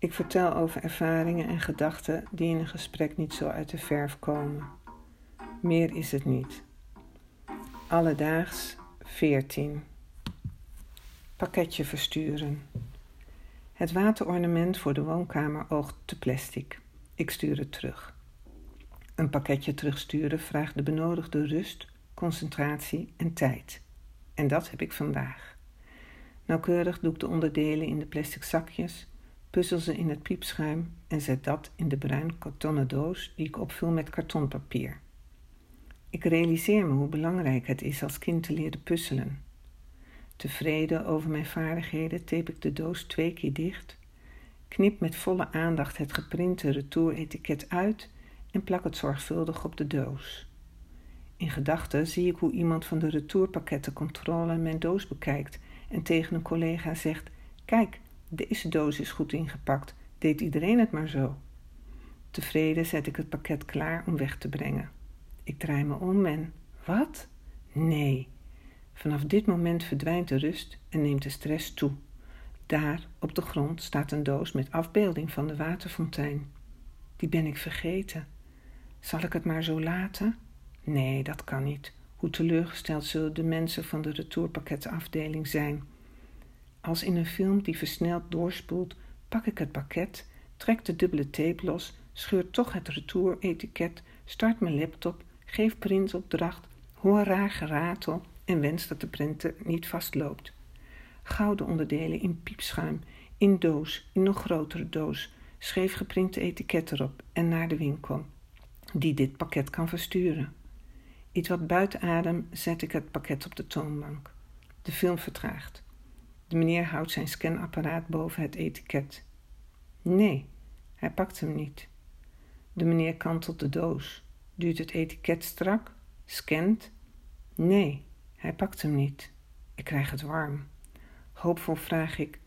Ik vertel over ervaringen en gedachten die in een gesprek niet zo uit de verf komen. Meer is het niet. Alledaags 14. Pakketje versturen. Het waterornement voor de woonkamer oogt te plastic. Ik stuur het terug. Een pakketje terugsturen vraagt de benodigde rust, concentratie en tijd. En dat heb ik vandaag. Nauwkeurig doe ik de onderdelen in de plastic zakjes, puzzel ze in het piepschuim en zet dat in de bruin kartonnen doos die ik opvul met kartonpapier. Ik realiseer me hoe belangrijk het is als kind te leren puzzelen. Tevreden over mijn vaardigheden tape ik de doos twee keer dicht, knip met volle aandacht het geprinte retouretiket uit en plak het zorgvuldig op de doos. In gedachten zie ik hoe iemand van de retourpakkettencontrole mijn doos bekijkt en tegen een collega zegt: Kijk, deze doos is goed ingepakt, deed iedereen het maar zo. Tevreden zet ik het pakket klaar om weg te brengen. Ik draai me om en. Wat? Nee. Vanaf dit moment verdwijnt de rust en neemt de stress toe. Daar, op de grond, staat een doos met afbeelding van de waterfontein. Die ben ik vergeten. Zal ik het maar zo laten? Nee, dat kan niet. Hoe teleurgesteld zullen de mensen van de retourpakketafdeling zijn? Als in een film die versneld doorspoelt, pak ik het pakket, trek de dubbele tape los, scheur toch het retouretiket, start mijn laptop, geef printopdracht, hoor raar geratel en wens dat de printer niet vastloopt. Gouden onderdelen in piepschuim, in doos, in nog grotere doos, scheef geprinte etiket erop en naar de winkel, die dit pakket kan versturen. Iets wat buiten adem zet ik het pakket op de toonbank. De film vertraagt. De meneer houdt zijn scanapparaat boven het etiket. Nee, hij pakt hem niet. De meneer kantelt de doos, duwt het etiket strak, scant. Nee, hij pakt hem niet. Ik krijg het warm. Hoopvol vraag ik: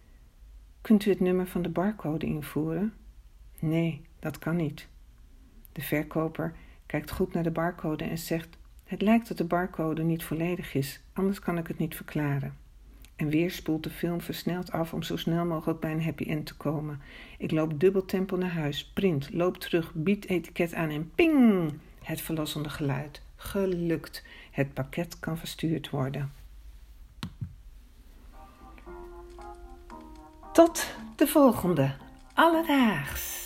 Kunt u het nummer van de barcode invoeren? Nee, dat kan niet. De verkoper kijkt goed naar de barcode en zegt: Het lijkt dat de barcode niet volledig is, anders kan ik het niet verklaren. En weer spoelt de film versneld af om zo snel mogelijk bij een happy end te komen. Ik loop dubbel tempo naar huis, print, loop terug, bied etiket aan en ping! Het verlossende geluid. Gelukt. Het pakket kan verstuurd worden. Tot de volgende. Alledaags.